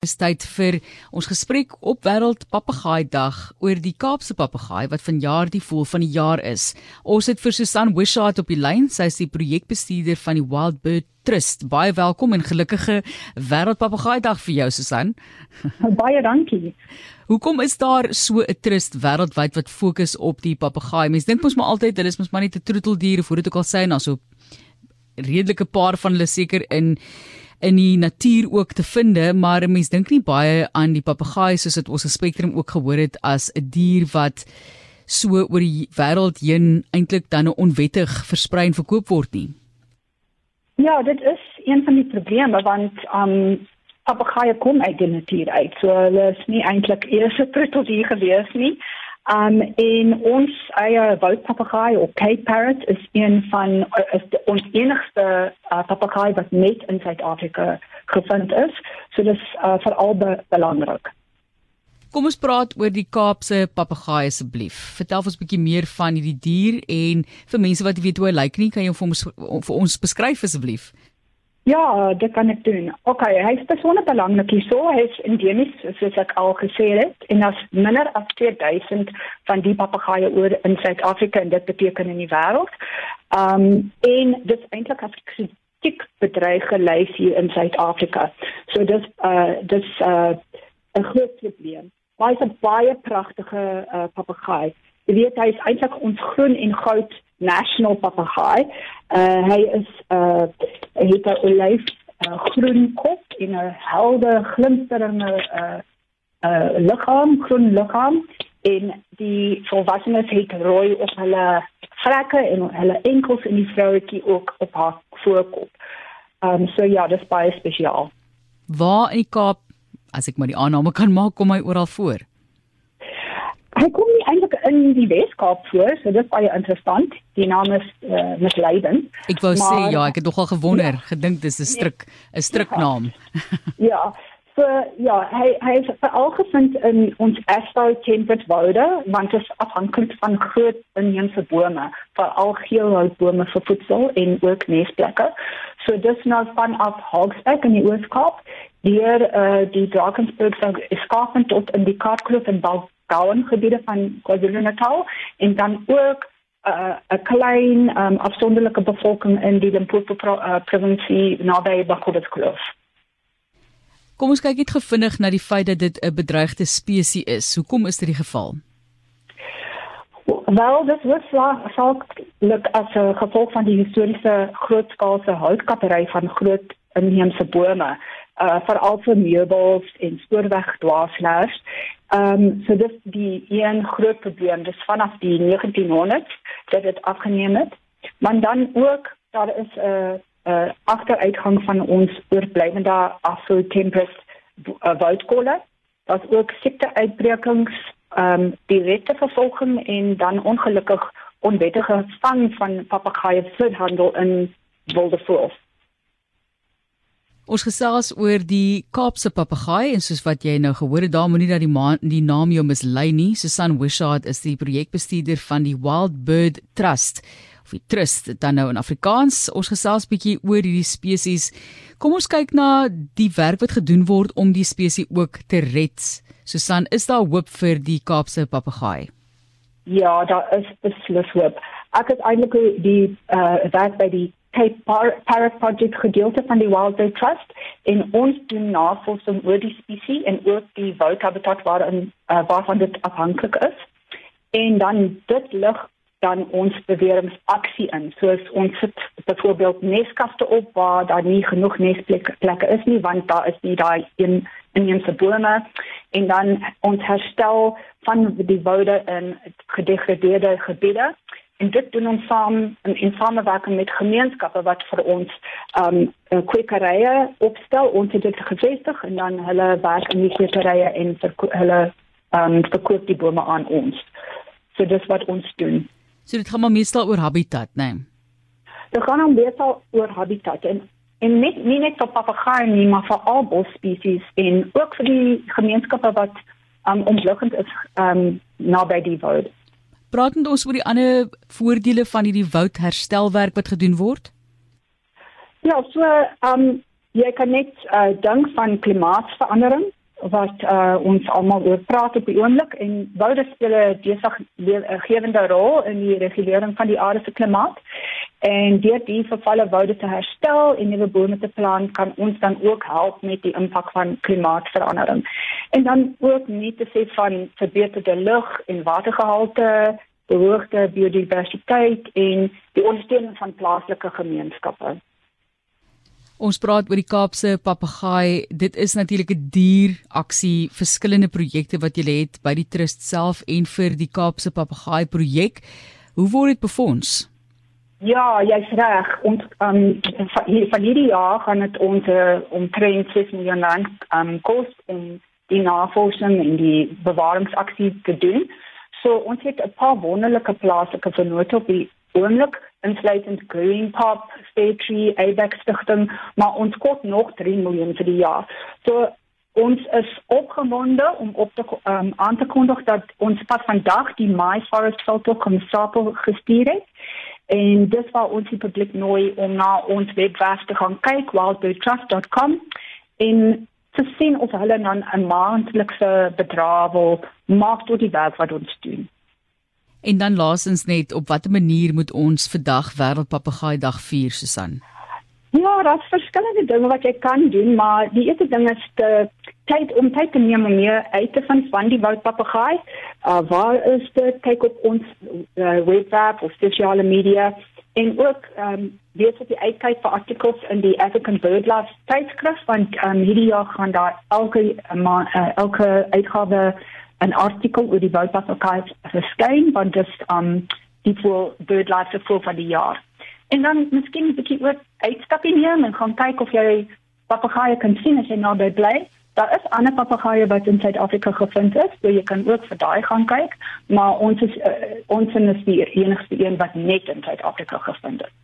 Dis tyd vir ons gesprek op Wêreld Papegaai Dag oor die Kaapse papegaai wat vanjaar die voël van die jaar is. Ons het vir Susan Wishart op die lyn. Sy is die projekbestuurder van die Wild Bird Trust. Baie welkom en gelukkige Wêreld Papegaai Dag vir jou Susan. Baie dankie. Hoekom is daar so 'n trust wêreldwyd wat fokus op die papegaai? Mense dink mos maar altyd hulle is mos maar net 'n troeteldier of hoe dit ook al sê en dan so redelike paar van hulle seker in in die natuur ook te vind, maar mense dink nie baie aan die papegaai soos dit ons spektrum ook gehoor het as 'n dier wat so oor die wêreld heen eintlik dan onwettig versprei en verkoop word nie. Ja, dit is een van die probleme want um papegaaie kom uit die natuur uit. So hulle is nie eintlik eers 'n troeteldier gewees nie. Um in ons eie woudpapegaai of Cape parrot is een van is die, ons enigste uh, papegaai wat net in Suid-Afrika gevind is. So dis uh, veral be belangrik. Kom ons praat oor die Kaapse papegaai asseblief. Vertel ons 'n bietjie meer van hierdie dier en vir mense wat weet hoe hy lyk nie, kan jy hom vir ons vir ons beskryf asseblief? Ja, dit kan ek doen. OK, hy is besonder belangrik hierso. Hy is endemies, soos ek al gesê het, en as minder as 2000 van die papegaaie oor in Suid-Afrika en dit beteken in die wêreld. Um en dit eintlik as kritiek bedreig gelys hier in Suid-Afrika. So dis uh dis uh 'n groot probleem. Is 'n baie pragtige uh papegaai. Jy weet hy is eintlik ons groen en goud national papegaai. Uh hy is uh het 'n olyf uh, groen kop en 'n helder glinsterende uh uh liggaam, groen liggaam en die volwassenes het rooi op hulle vlekke en hulle enkels en die vrouetjie ook op haar voorkop. Um so ja, dis baie spesiaal. Waar in die Kaap, as ek maar die aanname kan maak, kom hy oral voor? Hy kom nie eintlik in die Weskaap voor, so dit is baie interessant. Die naam is uh, misleidend. Ek wou maar, sê ja, ek het nogal gewonder, ja, gedink dis 'n stryk, 'n stryknaam. Ja. ja. So ja, hy hy is veral gevind in ons Asphalt temperate woude, want dit is afhanklik van groot inheemse bome, veral geelhoutbome vir voedsel en ook nesplekke. So dis nou van af Hogsback in die Ooskaap, deur uh, die Drakensberg skapen tot in die Kaapkloof en Bal Gowan gebiede van KwaZulu-Natal en dan ook uh, 'n uh, klein um, afsonderlike bevolking in die Limpopo pro, uh, provinsie naby Bakobuskloof. Kom ons kyk net gevinnig na die feit dat dit 'n bedreigde spesies is. Hoekom is dit die geval? Wel, dit was saaklik as 'n gevolg van die historiese grootskaalse houtkappery van groot inheemse bome, uh veral vir meubels en spoorwegdwaaslaers Ehm um, so dis die een groot probleem dis vanaf die 1900s dat dit afgeneem het. Maar dan ook daar is 'n uh, 'n uh, agteruitgang van ons oorblywende afvoertempers uh, wildkolle. Daar's ook siekte-uitbrekings, ehm um, direkte vervolging en dan ongelukkig onwettige vang van papegaaie vir handel in wilde voëls. Ons gesels oor die Kaapse papegaai en soos wat jy nou gehoor het, daar moenie dat die, die naam jou mislei nie. Susan Wishart is die projekbestuurder van die Wild Bird Trust of die Trust dan nou in Afrikaans. Ons gesels bietjie oor hierdie spesies. Kom ons kyk na die werk wat gedoen word om die spesies ook te red. Susan, is daar hoop vir die Kaapse papegaai? Ja, daar is beslis hoop. Ek het eintlik die uh werk by die Parrot Project gedeelte van die Wild Bird Trust en ons doen navorsing oor die spesies en ook die woudhabitat waarin uh, waarvan dit afhanklik is. En dan dit lig dan ons beweringsaksie in. Soos ons sit byvoorbeeld neskaste op waar daar nie genoeg nesplekke is nie want daar is nie daai in inheemse bome en dan ons herstel van die woude in gedegradeerde gebiede en dit doen ons saam in, in samewerking met gemeenskappe wat vir ons um kwekerye opstel ons het dit gevestig en dan hulle werk in die kwekerye en hulle um verkoop die bome aan ons. So dis wat ons doen. So dit gaan maar meestal oor habitat, né? Nee? Dit gaan dan meestal oor habitat en en net nie net vir papegaaie nie, maar vir al bosspesies en ook vir die gemeenskappe wat um omliggend is um naby die woud. Praat net ons oor die ander voordele van hierdie woudherstelwerk wat gedoen word. Ja, so ehm um, jy kan net uh, dink van klimaatsverandering wat uh, ons almal oor praat op die oomblik en woude speel 'n deurgewende rol in die regulering van die aarde se klimaat. En deur die vervalle woude te herstel en nuwe bome te plant, kan ons dan ook help met die impak van klimaatsverandering. En dan ook nie te sê van verbeterde lug en watergehalte, behoogte biodiversiteit en die ondersteuning van plaaslike gemeenskappe. Ons praat oor die Kaapse papegaai. Dit is natuurlik 'n dier aksie, verskillende projekte wat jy het by die trust self en vir die Kaapse papegaai projek. Hoe word dit befonds? Ja, jy's reg. Ons um van hierdie jaar gaan dit ons uh, omtrent 6 miljoen rand um kos om die navorsing en die bewaringsaksie te doen. So ons het 'n paar wonderlike plaaslike vennote op die oomblik insluitend Green Pop, Tree, Abex stigting, maar ons kort nog 3 miljoen vir die jaar. So ons is opgewonde om op te um, aan te kondig dat ons pas vandag die My Forest Photo Consultant gestuur het. En dis waar ons die publiek nooi om na ons webwerf te gaan kyk, wildbirdtrust.com en te sien of hulle dan 'n maandelikse bedrag wil maak tot die werk wat ons doen. En dan laasens net op watter manier moet ons vandag wêreldpapegaai dag vier Susan? Ja, daar's verskillende dinge wat jy kan doen, maar die eerste ding is te tyd om tyd te neem om meer uit te vind van die woudpapegaai. Uh waar is dit? Kyk op ons uh, webwerf of sosiale media en ook um, wees op die uitkyk vir artikels in die African BirdLife tydskrif want um, hierdie jaar gaan daar elke uh, elke uitgawe 'n artikel oor die woudpapegaai verskyn want dit um, die voor BirdLife vir van die jaar. En dan miskien 'n bietjie ook uitstapie neem en gaan kyk of jy papegaaie kan sien as jy naby bly. Daar is ander papegaaie wat in Suid-Afrika gevind is, so jy kan ook vir daai gaan kyk, maar ons is uh, ons is die enigste een wat net in Suid-Afrika gevind is.